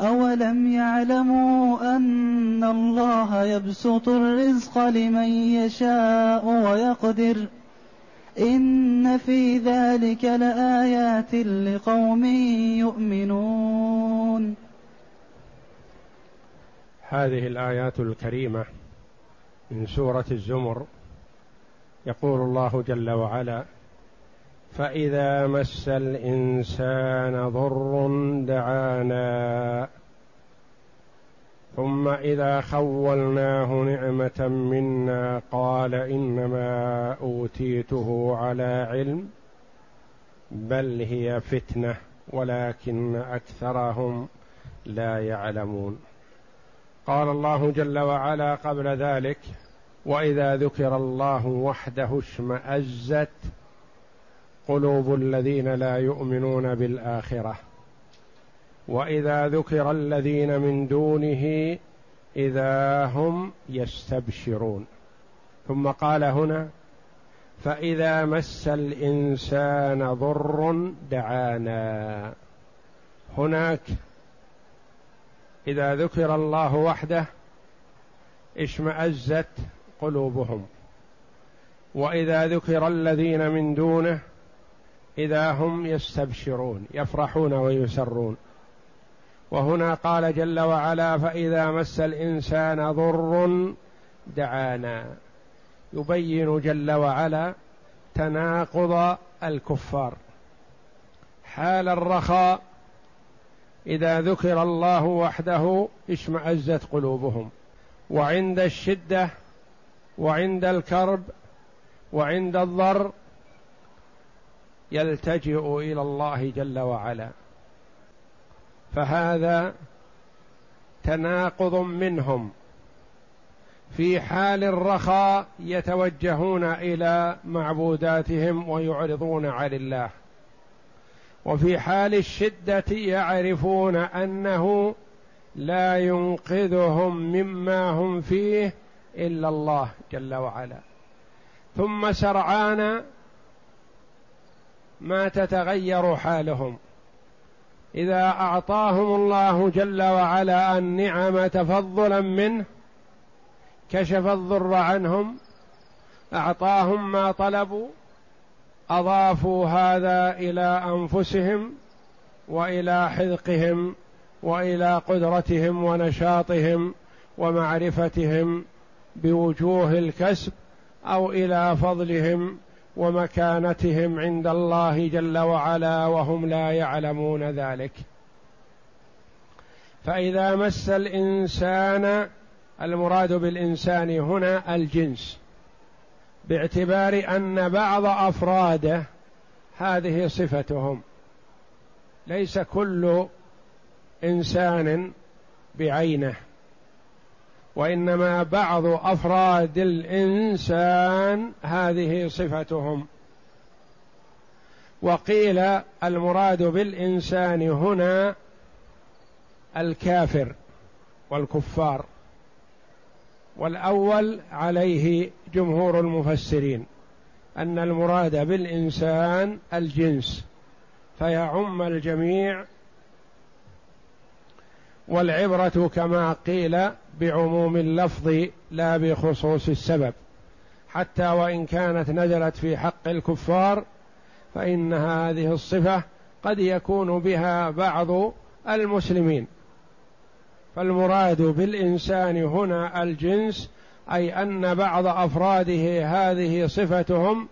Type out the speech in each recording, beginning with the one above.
أولم يعلموا أن الله يبسط الرزق لمن يشاء ويقدر إن في ذلك لآيات لقوم يؤمنون هذه الآيات الكريمة من سورة الزمر. يقول الله جل وعلا فإذا مس الإنسان ضر دعانا. ثم إذا خولناه نعمة منا قال إنما أوتيته على علم بل هي فتنة ولكن أكثرهم لا يعلمون. قال الله جل وعلا قبل ذلك وإذا ذكر الله وحده اشمأزت قلوب الذين لا يؤمنون بالآخرة. وإذا ذكر الذين من دونه إذا هم يستبشرون. ثم قال هنا فإذا مس الإنسان ضر دعانا. هناك إذا ذكر الله وحده اشمأزت قلوبهم. وإذا ذكر الذين من دونه إذا هم يستبشرون يفرحون ويسرون. وهنا قال جل وعلا فإذا مس الإنسان ضر دعانا. يبين جل وعلا تناقض الكفار. حال الرخاء إذا ذكر الله وحده اشمأزت قلوبهم. وعند الشدة وعند الكرب وعند الضر يلتجئ إلى الله جل وعلا. فهذا تناقض منهم. في حال الرخاء يتوجهون إلى معبوداتهم ويعرضون عن الله. وفي حال الشدة يعرفون أنه لا ينقذهم مما هم فيه إلا الله جل وعلا. ثم سرعان ما تتغير حالهم. إذا أعطاهم الله جل وعلا النعم تفضلا منه كشف الضر عنهم أعطاهم ما طلبوا أضافوا هذا إلى أنفسهم وإلى حذقهم وإلى قدرتهم ونشاطهم ومعرفتهم بوجوه الكسب أو إلى فضلهم ومكانتهم عند الله جل وعلا وهم لا يعلمون ذلك. فإذا مس الإنسان المراد بالإنسان هنا الجنس باعتبار أن بعض أفراده هذه صفتهم. ليس كل إنسان بعينه. وإنما بعض أفراد الإنسان هذه صفتهم. وقيل المراد بالإنسان هنا الكافر والكفار والأول عليه جمهور المفسرين أن المراد بالإنسان الجنس فيعم الجميع. والعبرة كما قيل بعموم اللفظ لا بخصوص السبب حتى وإن كانت نزلت في حق الكفار فإن هذه الصفة قد يكون بها بعض المسلمين. فالمراد بالإنسان هنا الجنس أي أن بعض أفراده هذه صفتهم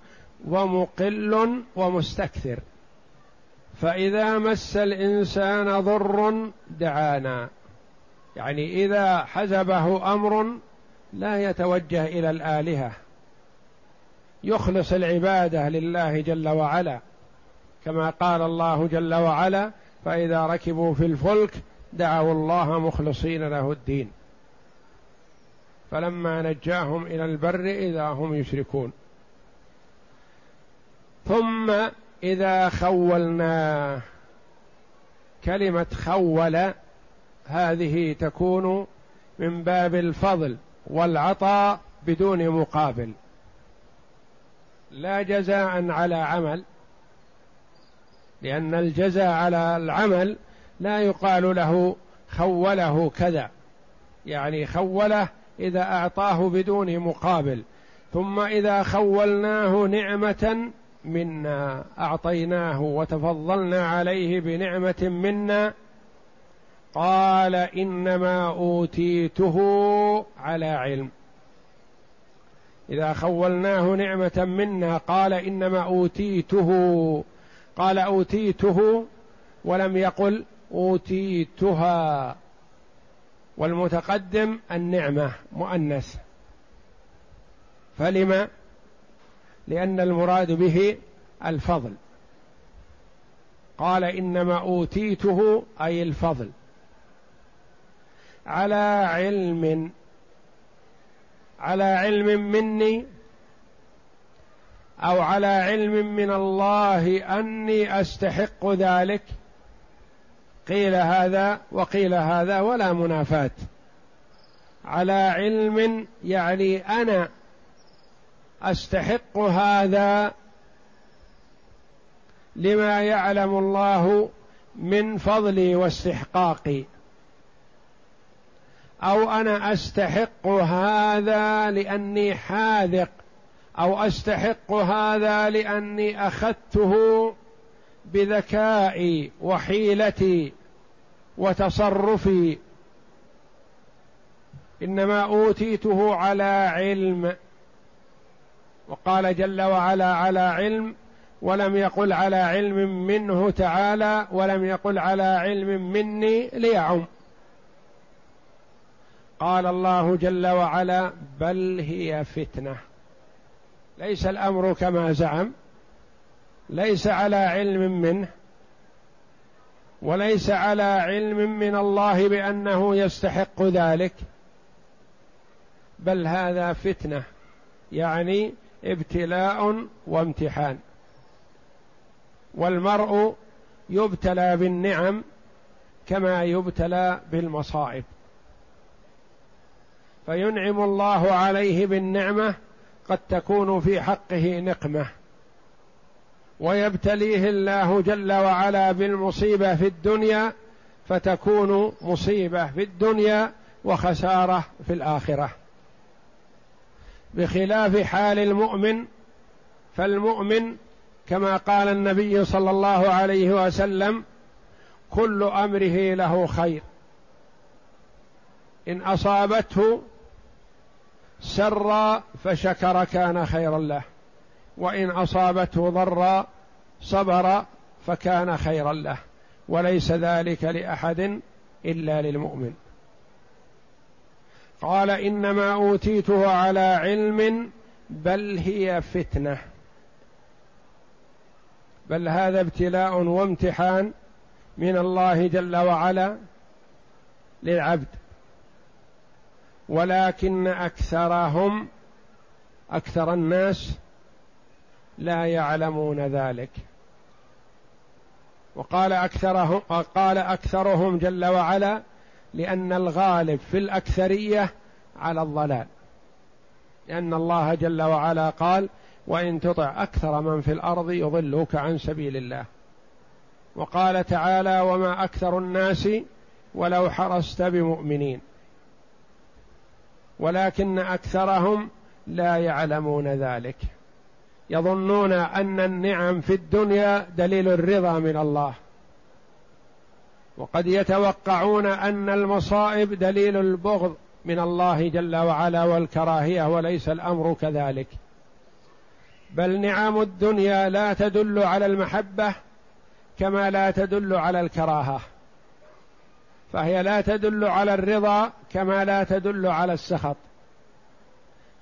ومقل ومستكثر. فإذا مس الإنسان ضر دعانا. يعني إذا حزبه أمر لا يتوجه إلى الآلهة. يخلص العبادة لله جل وعلا. كما قال الله جل وعلا فإذا ركبوا في الفلك دعوا الله مخلصين له الدين. فلما نجاهم إلى البر إذا هم يشركون. ثم إذا خولنا. كلمة خول هذه تكون من باب الفضل والعطاء بدون مقابل. لا جزاء على عمل لأن الجزاء على العمل لا يقال له خوله كذا. يعني خوله إذا أعطاه بدون مقابل. ثم إذا خولناه نعمة منا أعطيناه وتفضلنا عليه بنعمة منا قال إنما أوتيته على علم. إذا خولناه نعمة منا قال إنما أوتيته قال أوتيته ولم يقل أوتيتها. والمتقدم النعمة مؤنث. فلم؟ لأن المراد به الفضل. قال إنما أوتيته أي الفضل. على علم. على علم مني أو على علم من الله أني أستحق ذلك. قيل هذا وقيل هذا ولا منافاة. على علم يعني أنا أستحق هذا لما يعلم الله من فضلي واستحقاقي. أو أنا أستحق هذا لأني حاذق أو أستحق هذا لأني أخذته بذكائي وحيلتي وتصرفي. إنما أوتيته على علم. وقال جل وعلا على علم ولم يقل على علم منه تعالى ولم يقل على علم مني ليعم. قال الله جل وعلا بل هي فتنة. ليس الأمر كما زعم ليس على علم منه وليس على علم من الله بأنه يستحق ذلك. بل هذا فتنة يعني ابتلاء وامتحان. والمرء يبتلى بالنعم كما يبتلى بالمصائب. فينعم الله عليه بالنعمة قد تكون في حقه نقمة. ويبتليه الله جل وعلا بالمصيبة في الدنيا فتكون مصيبة في الدنيا وخسارة في الآخرة. بخلاف حال المؤمن فالمؤمن كما قال النبي صلى الله عليه وسلم كل أمره له خير. إن أصابته سرا فشكر كان خيرا له وإن أصابته ضرا صبر فكان خيرا له وليس ذلك لأحد إلا للمؤمن. قال إنما أوتيته على علم بل هي فتنة. بل هذا ابتلاء وامتحان من الله جل وعلا للعبد. ولكن أكثرهم أكثر الناس لا يعلمون ذلك. وقال أكثرهم قال أكثرهم جل وعلا لأن الغالب في الأكثرية على الضلال. لأن الله جل وعلا قال وإن تطع أكثر من في الأرض يضلوك عن سبيل الله. وقال تعالى وما أكثر الناس ولو حرصت بمؤمنين. ولكن أكثرهم لا يعلمون ذلك. يظنون أن النعم في الدنيا دليل الرضا من الله. وقد يتوقعون أن المصائب دليل البغض من الله جل وعلا والكراهية وليس الأمر كذلك. بل نعم الدنيا لا تدل على المحبة كما لا تدل على الكراهة. فهي لا تدل على الرضا كما لا تدل على السخط.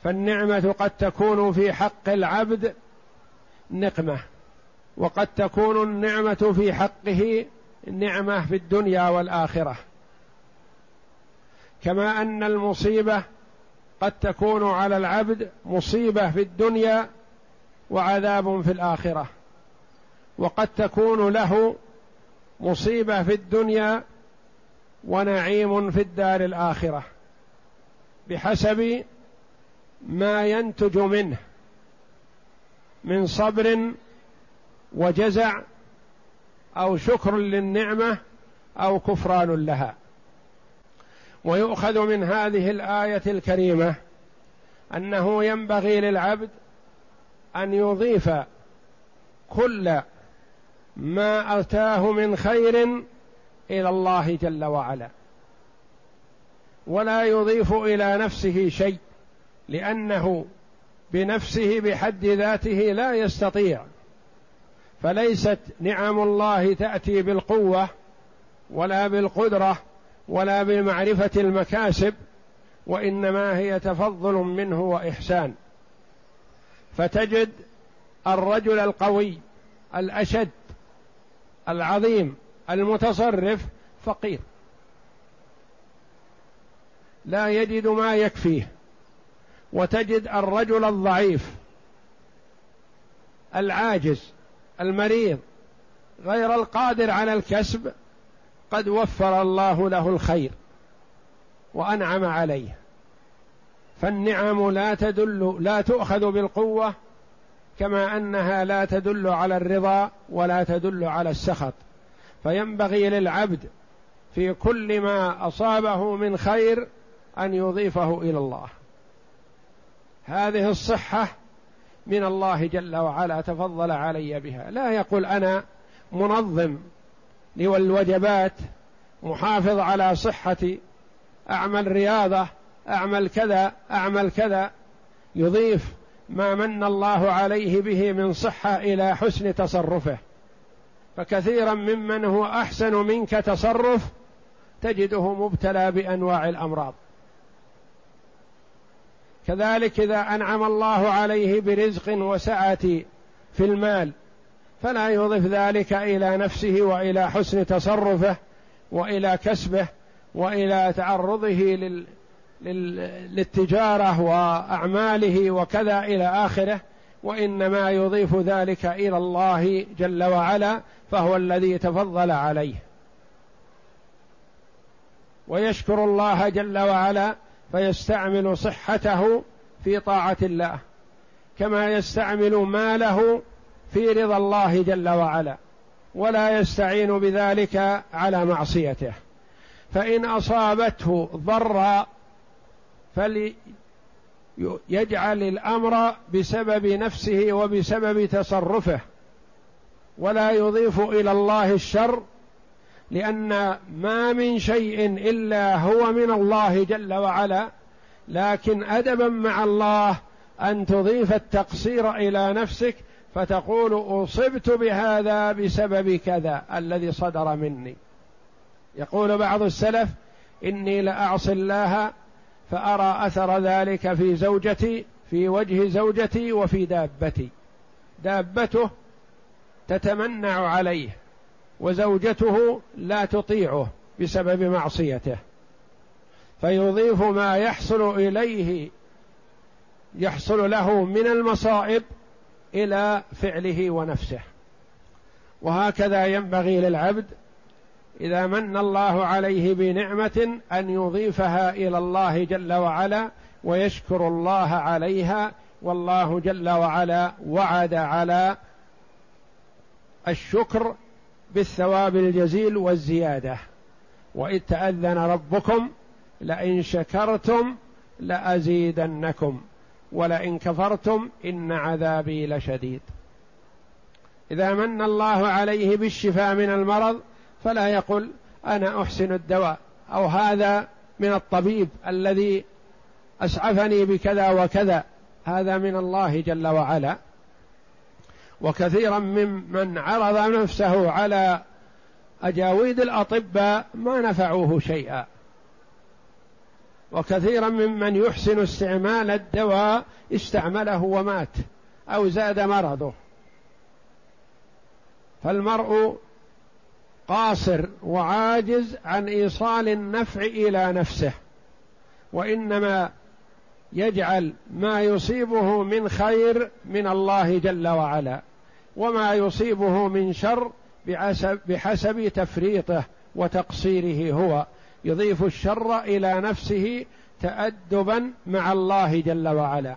فالنعمة قد تكون في حق العبد نقمة وقد تكون النعمة في حقه نعمة في الدنيا والآخرة. كما أن المصيبة قد تكون على العبد مصيبة في الدنيا وعذاب في الآخرة وقد تكون له مصيبة في الدنيا ونعيم في الدار الآخرة بحسب ما ينتج منه من صبر وجزع أو شكر للنعمة أو كفران لها. ويؤخذ من هذه الآية الكريمة أنه ينبغي للعبد أن يضيف كل ما أتاه من خير إلى الله جل وعلا. ولا يضيف إلى نفسه شيء لأنه بنفسه بحد ذاته لا يستطيع. فليست نعم الله تأتي بالقوة ولا بالقدرة ولا بمعرفة المكاسب وإنما هي تفضل منه وإحسان. فتجد الرجل القوي الأشد العظيم المتصرف فقير. لا يجد ما يكفيه. وتجد الرجل الضعيف العاجز المريض غير القادر على الكسب قد وفر الله له الخير وأنعم عليه. فالنعم لا تدل لا تؤخذ بالقوة كما أنها لا تدل على الرضا ولا تدل على السخط. فينبغي للعبد في كل ما أصابه من خير أن يضيفه إلى الله. هذه الصحة من الله جل وعلا تفضل علي بها. لا يقول أنا منظم للوجبات محافظ على صحتي أعمل رياضة أعمل كذا أعمل كذا. يضيف ما من الله عليه به من صحة إلى حسن تصرفه. فكثيرا ممن هو أحسن منك تصرف تجده مبتلى بأنواع الأمراض. كذلك إذا أنعم الله عليه برزق وسعه في المال فلا يضف ذلك إلى نفسه وإلى حسن تصرفه وإلى كسبه وإلى تعرضه لل... لل... للتجارة وأعماله وكذا إلى آخره وإنما يضيف ذلك إلى الله جل وعلا فهو الذي تفضل عليه. ويشكر الله جل وعلا فيستعمل صحته في طاعة الله كما يستعمل ماله في رضا الله جل وعلا ولا يستعين بذلك على معصيته. فإن أصابته ضرا فليجعل الأمر بسبب نفسه وبسبب تصرفه. ولا يضيف إلى الله الشر لأن ما من شيء إلا هو من الله جل وعلا لكن ادبا مع الله أن تضيف التقصير إلى نفسك فتقول أصبت بهذا بسبب كذا الذي صدر مني. يقول بعض السلف إني لأعصي الله فأرى أثر ذلك في زوجتي في وجه زوجتي وفي دابتي. دابته تتمنع عليه وزوجته لا تطيعه بسبب معصيته. فيضيف ما يحصل إليه يحصل له من المصائب إلى فعله ونفسه. وهكذا ينبغي للعبد إذا من الله عليه بنعمة أن يضيفها إلى الله جل وعلا ويشكر الله عليها والله جل وعلا وعد على الشكر بالثواب الجزيل والزيادة. وإذ تأذن ربكم لئن شكرتم لأزيدنكم ولئن كفرتم إن عذابي لشديد. إذا من الله عليه بالشفاء من المرض فلا يقل أنا أحسن الدواء أو هذا من الطبيب الذي أسعفني بكذا وكذا هذا من الله جل وعلا. وكثيرا ممن عرض نفسه على أجاويد الأطباء ما نفعوه شيئا. وكثيرا ممن يحسن استعمال الدواء استعمله ومات أو زاد مرضه. فالمرء قاصر وعاجز عن إيصال النفع إلى نفسه وإنما يجعل ما يصيبه من خير من الله جل وعلا. وما يصيبه من شر بحسب, تفريطه وتقصيره هو. يضيف الشر إلى نفسه تادبا مع الله جل وعلا.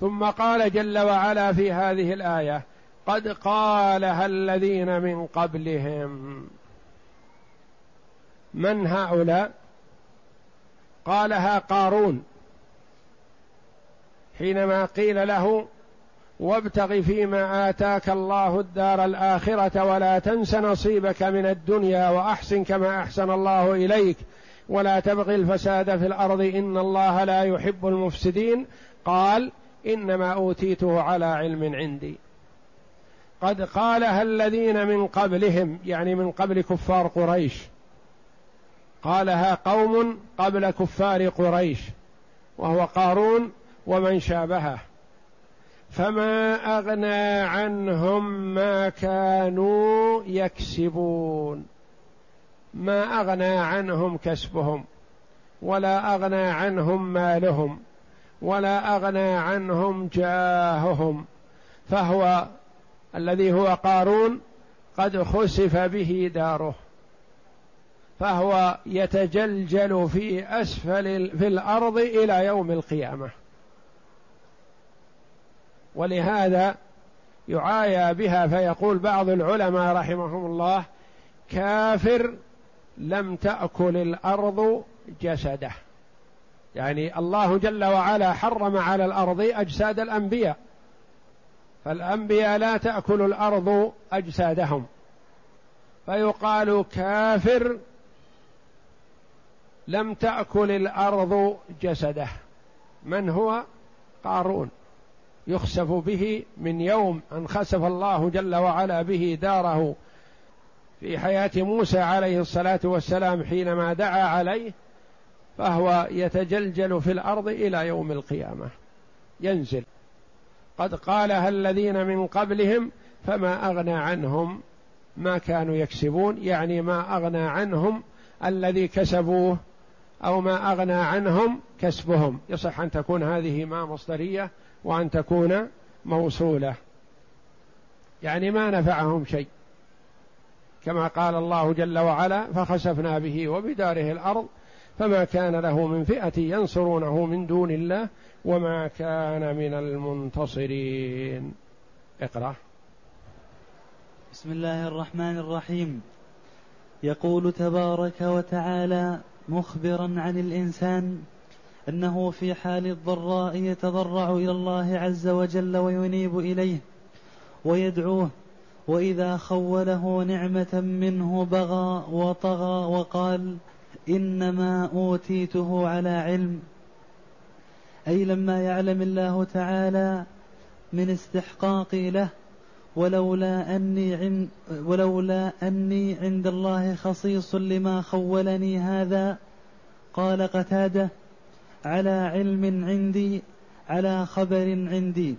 ثم قال جل وعلا في هذه الآية قد قالها الذين من قبلهم. من هؤلاء؟ قالها قارون. حينما قيل له وابتغ فيما آتاك الله الدار الآخرة ولا تنس نصيبك من الدنيا وأحسن كما أحسن الله إليك. ولا تبغي الفساد في الأرض. إن الله لا يحب المفسدين. قال إنما أوتيته على علم عندي. قد قالها الذين من قبلهم يعني من قبل كفار قريش. قالها قوم قبل كفار قريش. وهو قارون ومن شابهه. فما أغنى عنهم ما كانوا يكسبون. ما أغنى عنهم كسبهم ولا أغنى عنهم مالهم ولا أغنى عنهم جاههم. فهو الذي هو قارون قد خسف به داره. فهو يتجلجل في أسفل في الأرض إلى يوم القيامة. ولهذا يعايى بها فيقول بعض العلماء رحمهم الله كافر لم تأكل الأرض جسده. يعني الله جل وعلا حرم على الأرض أجساد الأنبياء فالأنبياء لا تأكل الأرض أجسادهم. فيقال كافر لم تأكل الأرض جسده. من هو؟ قارون. يخسف به من يوم أن خسف الله جل وعلا به داره. في حياة موسى عليه الصلاة والسلام حينما دعا عليه فهو يتجلجل في الأرض إلى يوم القيامة. ينزل. قد قالها الذين من قبلهم فما أغنى عنهم؟ ما كانوا يكسبون يعني ما أغنى عنهم الذي كسبوه أو ما أغنى عنهم كسبهم. يصح أن تكون هذه ما مصدرية وأن تكون موصولة. يعني ما نفعهم شيء. كما قال الله جل وعلا فخسفنا به وبداره الأرض فما كان له من فئة ينصرونه من دون الله وما كان من المنتصرين. اقرأ. بسم الله الرحمن الرحيم. يقول تبارك وتعالى مخبرا عن الإنسان أنه في حال الضراء يتضرع إلى الله عز وجل وينيب إليه ويدعوه وإذا خوله نعمة منه بغى وطغى وقال إنما أوتيته على علم أي لما يعلم الله تعالى من استحقاقي له ولولا أني عند ولولا أني عند الله خصيص لما خولني هذا قال قتادة على علم عندي على خبر عندي.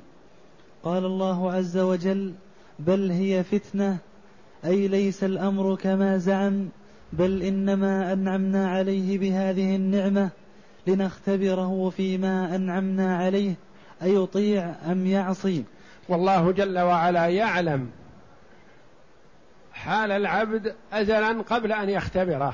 قال الله عز وجل بل هي فتنة أي ليس الأمر كما زعم بل إنما أنعمنا عليه بهذه النعمة لنختبره فيما أنعمنا عليه أيطيع أم يعصي. والله جل وعلا يعلم حال العبد ازلا قبل أن يختبره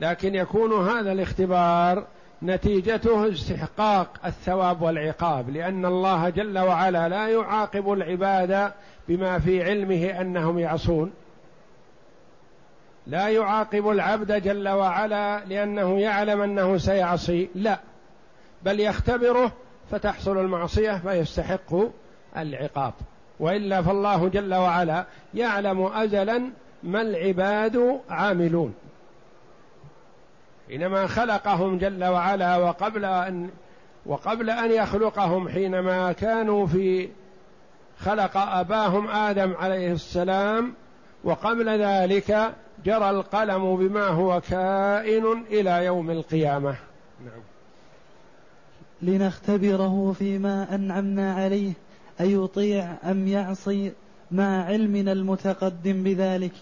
لكن يكون هذا الاختبار نتيجته استحقاق الثواب والعقاب لأن الله جل وعلا لا يعاقب العباد بما في علمه أنهم يعصون. لا يعاقب العبد جل وعلا لأنه يعلم أنه سيعصي لا. بل يختبره فتحصل المعصية فيستحق العقاب. وإلا فالله جل وعلا يعلم ازلا ما العباد عاملون. حينما خلقهم جل وعلا وقبل ان وقبل أن يخلقهم حينما كانوا في خلق أباهم آدم عليه السلام وقبل ذلك جرى القلم بما هو كائن إلى يوم القيامة. نعم. لنختبره فيما أنعمنا عليه أيطيع أم يعصي مع علمنا المتقدم بذلك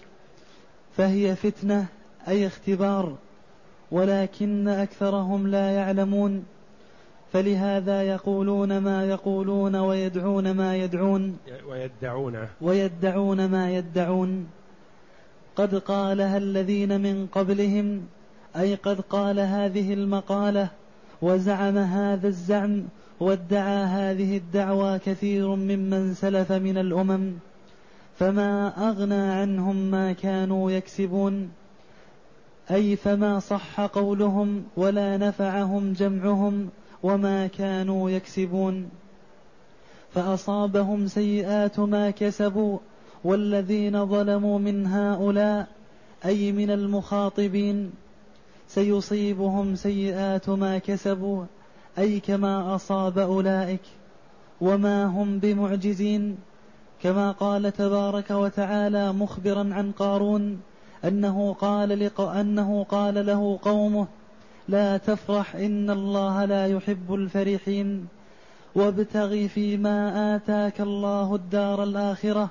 فهي فتنة أي اختبار ولكن أكثرهم لا يعلمون فلهذا يقولون ما يقولون ويدعون ما يدعون. ويدعون. ويدعون ما يدعون. قد قالها الذين من قبلهم أي قد قال هذه المقالة وزعم هذا الزعم وادعى هذه الدعوى كثير ممن سلف من الأمم فما أغنى عنهم ما كانوا يكسبون. أي فما صح قولهم ولا نفعهم جمعهم وما كانوا يكسبون. فأصابهم سيئات ما كسبوا والذين ظلموا من هؤلاء أي من المخاطبين سيصيبهم سيئات ما كسبوا أي كما أصاب أولئك. وما هم بمعجزين كما قال تبارك وتعالى مخبرا عن قارون أنه قال لق... أنه قال له قومه لا تفرح إن الله لا يحب الفرحين. وابتغ فيما آتاك الله الدار الآخرة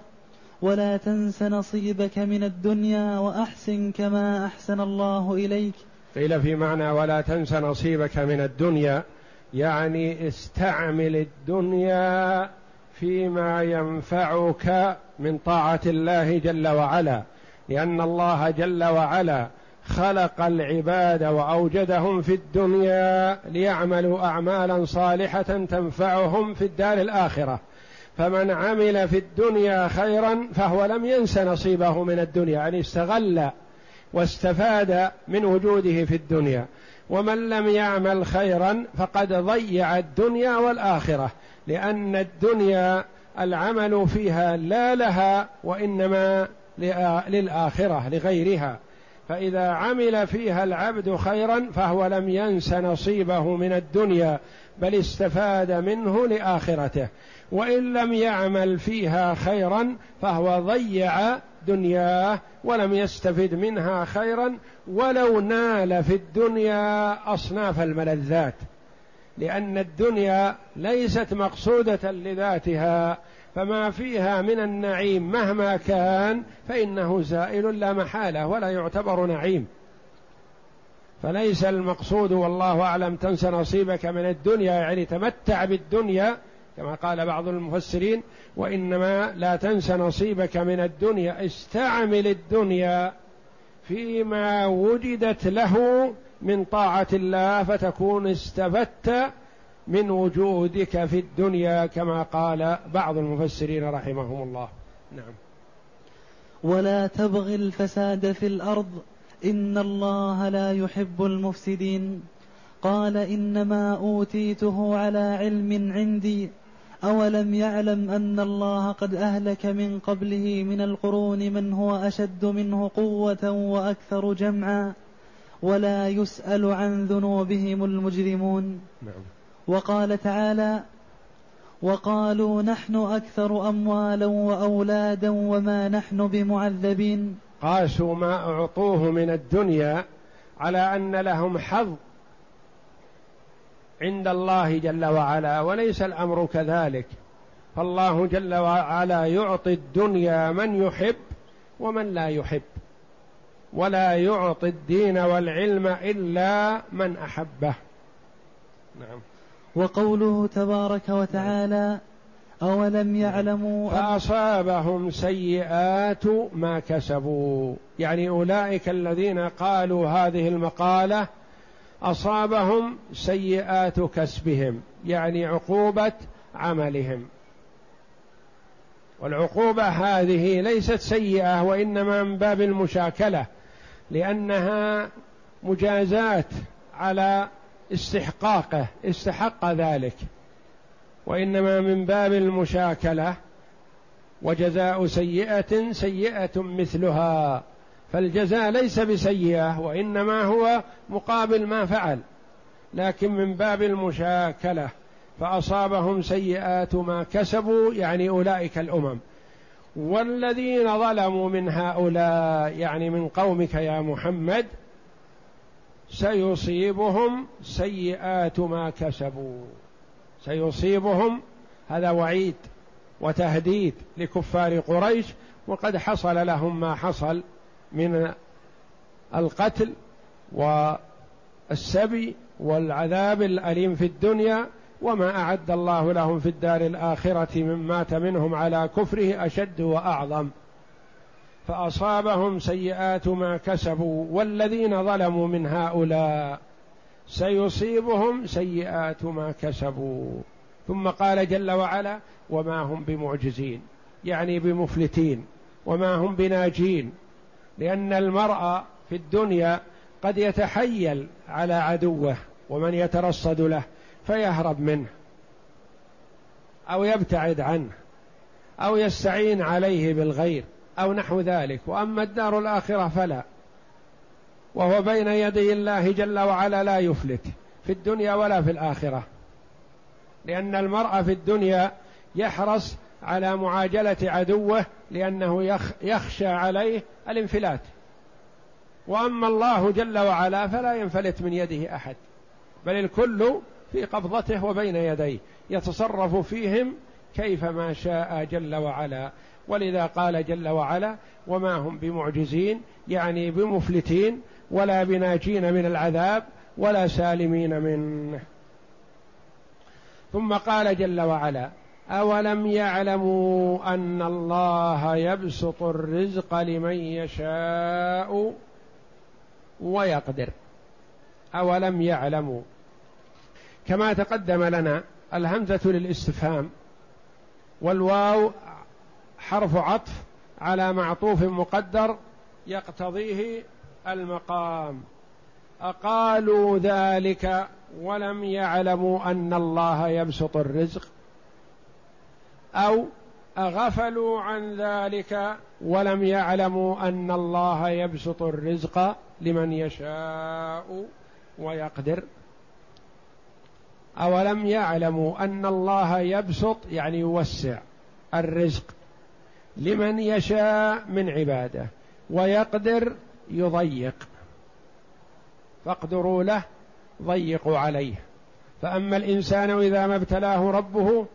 ولا تنس نصيبك من الدنيا وأحسن كما أحسن الله إليك. قيل في معنى ولا تنس نصيبك من الدنيا يعني استعمل الدنيا فيما ينفعك من طاعة الله جل وعلا. لأن الله جل وعلا خلق العباد وأوجدهم في الدنيا ليعملوا أعمالا صالحة تنفعهم في الدار الآخرة. فمن عمل في الدنيا خيرا فهو لم ينس نصيبه من الدنيا يعني استغل واستفاد من وجوده في الدنيا. ومن لم يعمل خيرا فقد ضيع الدنيا والآخرة لأن الدنيا العمل فيها لا لها وإنما للآخرة لغيرها. فإذا عمل فيها العبد خيرا فهو لم ينس نصيبه من الدنيا بل استفاد منه لآخرته. وإن لم يعمل فيها خيرا فهو ضيع دنياه ولم يستفد منها خيرا ولو نال في الدنيا أصناف الملذات. لأن الدنيا ليست مقصودة لذاتها فما فيها من النعيم مهما كان فإنه زائل لا محالة ولا يعتبر نعيم. فليس المقصود والله أعلم تنس نصيبك من الدنيا يعني تمتع بالدنيا كما قال بعض المفسرين وإنما لا تنس نصيبك من الدنيا استعمل الدنيا فيما وجدت له من طاعة الله فتكون استفدت من وجودك في الدنيا كما قال بعض المفسرين رحمهم الله. نعم. ولا تبغ الفساد في الأرض. إن الله لا يحب المفسدين. قال إنما أوتيته على علم عندي. أولم يعلم أن الله قد أهلك من قبله من القرون من هو أشد منه قوة وأكثر جمعا. ولا يسأل عن ذنوبهم المجرمون. نعم. وقال تعالى وقالوا نحن أكثر أموالا وأولادا وما نحن بمعذبين. قاسوا ما أعطوه من الدنيا على أن لهم حظ عند الله جل وعلا وليس الأمر كذلك. فالله جل وعلا يعطي الدنيا من يحب ومن لا يحب. ولا يعطي الدين والعلم إلا من أحبه. نعم. وقوله تبارك وتعالى أولم يعلموا فأصابهم سيئات ما كسبوا. يعني أولئك الذين قالوا هذه المقالة أصابهم سيئات كسبهم يعني عقوبة عملهم. والعقوبة هذه ليست سيئة وإنما من باب المشاكلة. لأنها مجازات على استحقاقه استحق ذلك. وإنما من باب المشاكلة وجزاء سيئة سيئة مثلها. فالجزاء ليس بسيئة وإنما هو مقابل ما فعل. لكن من باب المشاكلة فأصابهم سيئات ما كسبوا يعني أولئك الأمم. والذين ظلموا من هؤلاء يعني من قومك يا محمد سيصيبهم سيئات ما كسبوا. سيصيبهم هذا وعيد وتهديد لكفار قريش وقد حصل لهم ما حصل من القتل والسبي والعذاب الأليم في الدنيا وما أعد الله لهم في الدار الآخرة من مات منهم على كفره أشد وأعظم. فأصابهم سيئات ما كسبوا والذين ظلموا من هؤلاء. سيصيبهم سيئات ما كسبوا. ثم قال جل وعلا وما هم بمعجزين. يعني بمفلتين. وما هم بناجين. لأن المرء في الدنيا قد يتحيل على عدوه ومن يترصد له. فيهرب منه أو يبتعد عنه أو يستعين عليه بالغير أو نحو ذلك. وأما الدار الآخرة فلا. وهو بين يدي الله جل وعلا لا يفلت في الدنيا ولا في الآخرة. لأن المرء في الدنيا يحرص على معاجلة عدوه لأنه يخشى عليه الانفلات. وأما الله جل وعلا فلا ينفلت من يده أحد. بل الكل في قبضته وبين يديه يتصرف فيهم كيفما شاء جل وعلا. ولذا قال جل وعلا وما هم بمعجزين يعني بمفلتين ولا بناجين من العذاب ولا سالمين منه. ثم قال جل وعلا أولم يعلموا أن الله يبسط الرزق لمن يشاء ويقدر؟ أولم يعلموا؟ كما تقدم لنا الهمزة للاستفهام والواو حرف عطف على معطوف مقدر يقتضيه المقام. أقالوا ذلك ولم يعلموا أن الله يبسط الرزق أو أغفلوا عن ذلك ولم يعلموا أن الله يبسط الرزق لمن يشاء ويقدر. أولم يعلموا أن الله يبسط يعني يوسع الرزق لمن يشاء من عباده ويقدر يضيق. فاقدروا له ضيقوا عليه. فأما الإنسان إذا ما ابتلاه ربه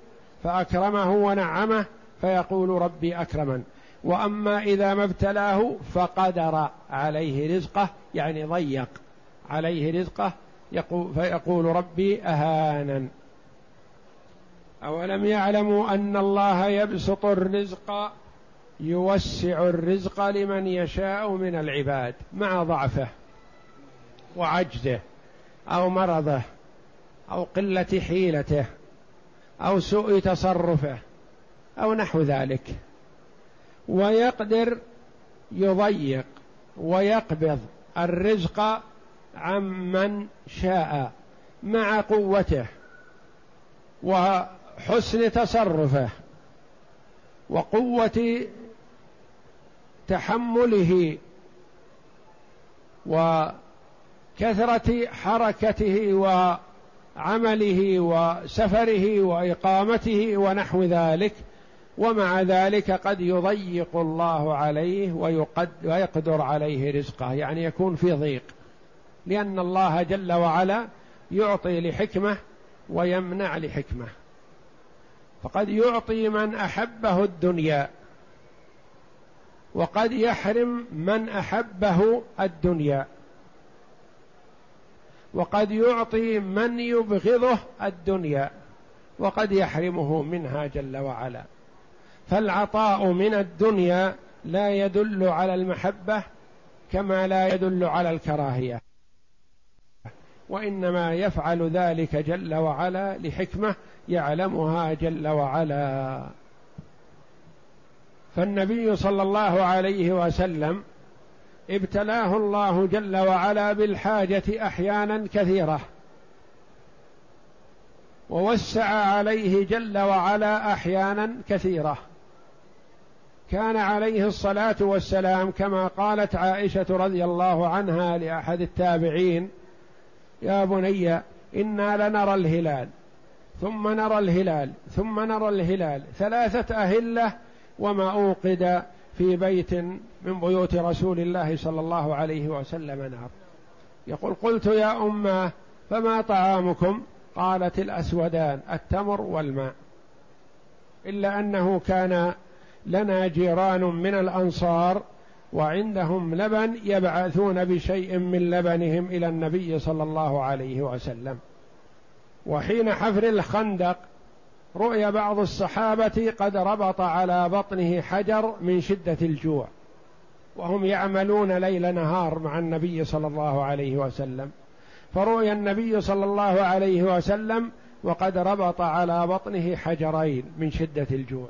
فأكرمه ونعمه فيقول ربي أكرمن. وأما إذا ما ابتلاه فقدر عليه رزقه يعني ضيق عليه رزقه يقول فيقول ربي اهانا أولم يعلموا أن الله يبسط الرزق يوسع الرزق لمن يشاء من العباد مع ضعفه وعجزه أو مرضه أو قلة حيلته أو سوء تصرفه أو نحو ذلك. ويقدر يضيق ويقبض الرزق عمن شاء مع قوته وحسن تصرفه وقوة تحمله وكثرة حركته وعمله وسفره وإقامته ونحو ذلك ومع ذلك قد يضيق الله عليه ويقد ويقدر عليه رزقه يعني يكون في ضيق. لأن الله جل وعلا يعطي لحكمة ويمنع لحكمة. فقد يعطي من أحبه الدنيا وقد يحرم من أحبه الدنيا وقد يعطي من يبغضه الدنيا وقد يحرمه منها جل وعلا. فالعطاء من الدنيا لا يدل على المحبة كما لا يدل على الكراهية. وإنما يفعل ذلك جل وعلا لحكمة يعلمها جل وعلا. فالنبي صلى الله عليه وسلم ابتلاه الله جل وعلا بالحاجة أحيانا كثيرة ووسع عليه جل وعلا أحيانا كثيرة. كان عليه الصلاة والسلام كما قالت عائشة رضي الله عنها لأحد التابعين يا بني إنا لنرى الهلال ثم نرى الهلال ثم نرى الهلال. ثلاثة أهلة وما أوقد في بيت من بيوت رسول الله صلى الله عليه وسلم نار. يقول قلت يا أمة فما طعامكم؟ قالت الأسودان التمر والماء. إلا أنه كان لنا جيران من الأنصار وعندهم لبن يبعثون بشيء من لبنهم إلى النبي صلى الله عليه وسلم. وحين حفر الخندق رؤي بعض الصحابة قد ربط على بطنه حجر من شدة الجوع وهم يعملون ليل نهار مع النبي صلى الله عليه وسلم. فرؤي النبي صلى الله عليه وسلم وقد ربط على بطنه حجرين من شدة الجوع.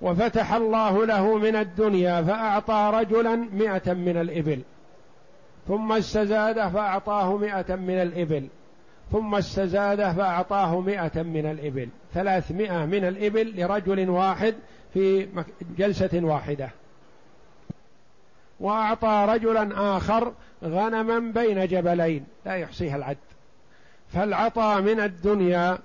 وفتح الله له من الدنيا فأعطى رجلا مئة من الإبل. ثم استزاده فأعطاه مئة من الإبل. ثم استزاده فأعطاه مئة من الإبل. ثلاثمائة من الإبل لرجل واحد في جلسة واحدة. وأعطى رجلا آخر غنما بين جبلين. لا يحصيها العد. فالعطاء من الدنيا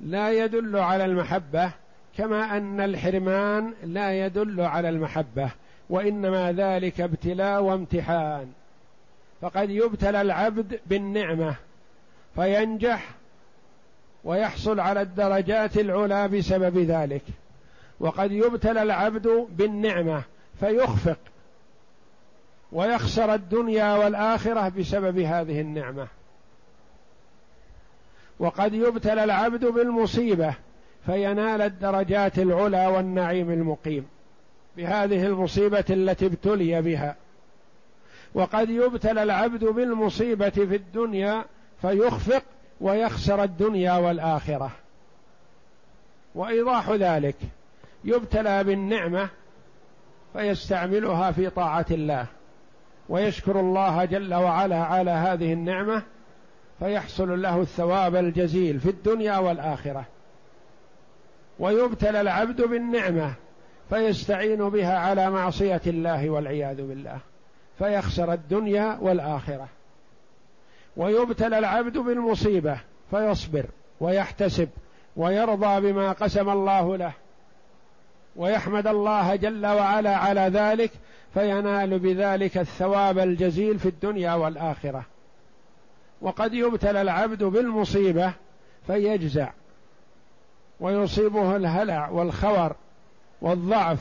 لا يدل على المحبة. كما أن الحرمان لا يدل على المحبة وإنما ذلك ابتلاء وامتحان. فقد يبتلى العبد بالنعمة فينجح ويحصل على الدرجات العلى بسبب ذلك. وقد يبتلى العبد بالنعمة فيخفق ويخسر الدنيا والآخرة بسبب هذه النعمة. وقد يبتلى العبد بالمصيبة فينال الدرجات العلى والنعيم المقيم بهذه المصيبة التي ابتلي بها. وقد يبتلى العبد بالمصيبة في الدنيا فيخفق ويخسر الدنيا والآخرة. وإيضاح ذلك يبتلى بالنعمة فيستعملها في طاعة الله ويشكر الله جل وعلا على هذه النعمة فيحصل له الثواب الجزيل في الدنيا والآخرة. ويبتلى العبد بالنعمة فيستعين بها على معصية الله والعياذ بالله فيخسر الدنيا والآخرة. ويبتلى العبد بالمصيبة فيصبر ويحتسب ويرضى بما قسم الله له. ويحمد الله جل وعلا على ذلك فينال بذلك الثواب الجزيل في الدنيا والآخرة. وقد يبتلى العبد بالمصيبة فيجزع ويصيبه الهلع والخور والضعف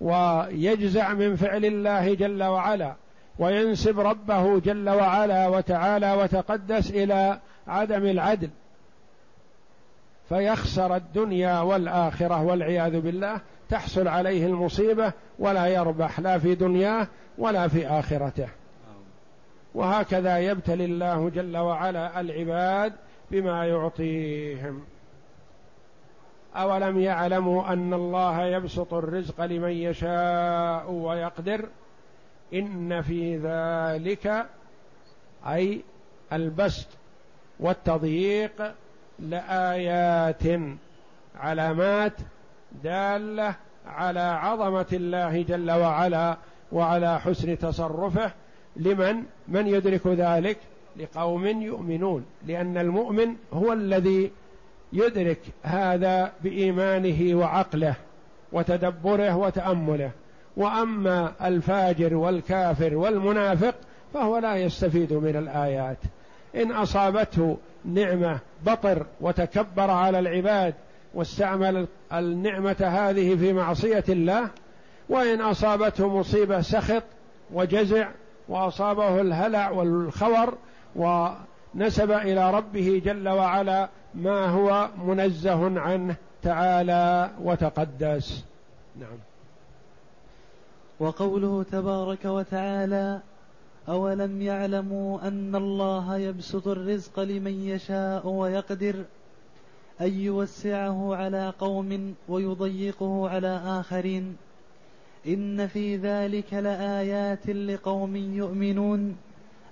ويجزع من فعل الله جل وعلا وينسب ربه جل وعلا وتعالى وتقدس إلى عدم العدل. فيخسر الدنيا والآخرة والعياذ بالله تحصل عليه المصيبة ولا يربح لا في دنياه ولا في آخرته. وهكذا يبتلي الله جل وعلا العباد بما يعطيهم. أولم يعلموا أن الله يبسط الرزق لمن يشاء ويقدر إن في ذلك أي البسط والتضييق لآيات علامات دالة على عظمة الله جل وعلا وعلى حسن تصرفه لمن؟ من يدرك ذلك؟ لقوم يؤمنون لأن المؤمن هو الذي يدرك هذا بإيمانه وعقله وتدبره وتأمله. وأما الفاجر والكافر والمنافق فهو لا يستفيد من الآيات. إن أصابته نعمة بطر وتكبر على العباد واستعمل النعمة هذه في معصية الله وإن أصابته مصيبة سخط وجزع وأصابه الهلع والخور ونسب إلى ربه جل وعلا ما هو منزه عنه تعالى وتقدس. نعم. وقوله تبارك وتعالى أولم يعلموا أن الله يبسط الرزق لمن يشاء ويقدر أن يوسعه على قوم ويضيقه على آخرين؟ إن في ذلك لآيات لقوم يؤمنون.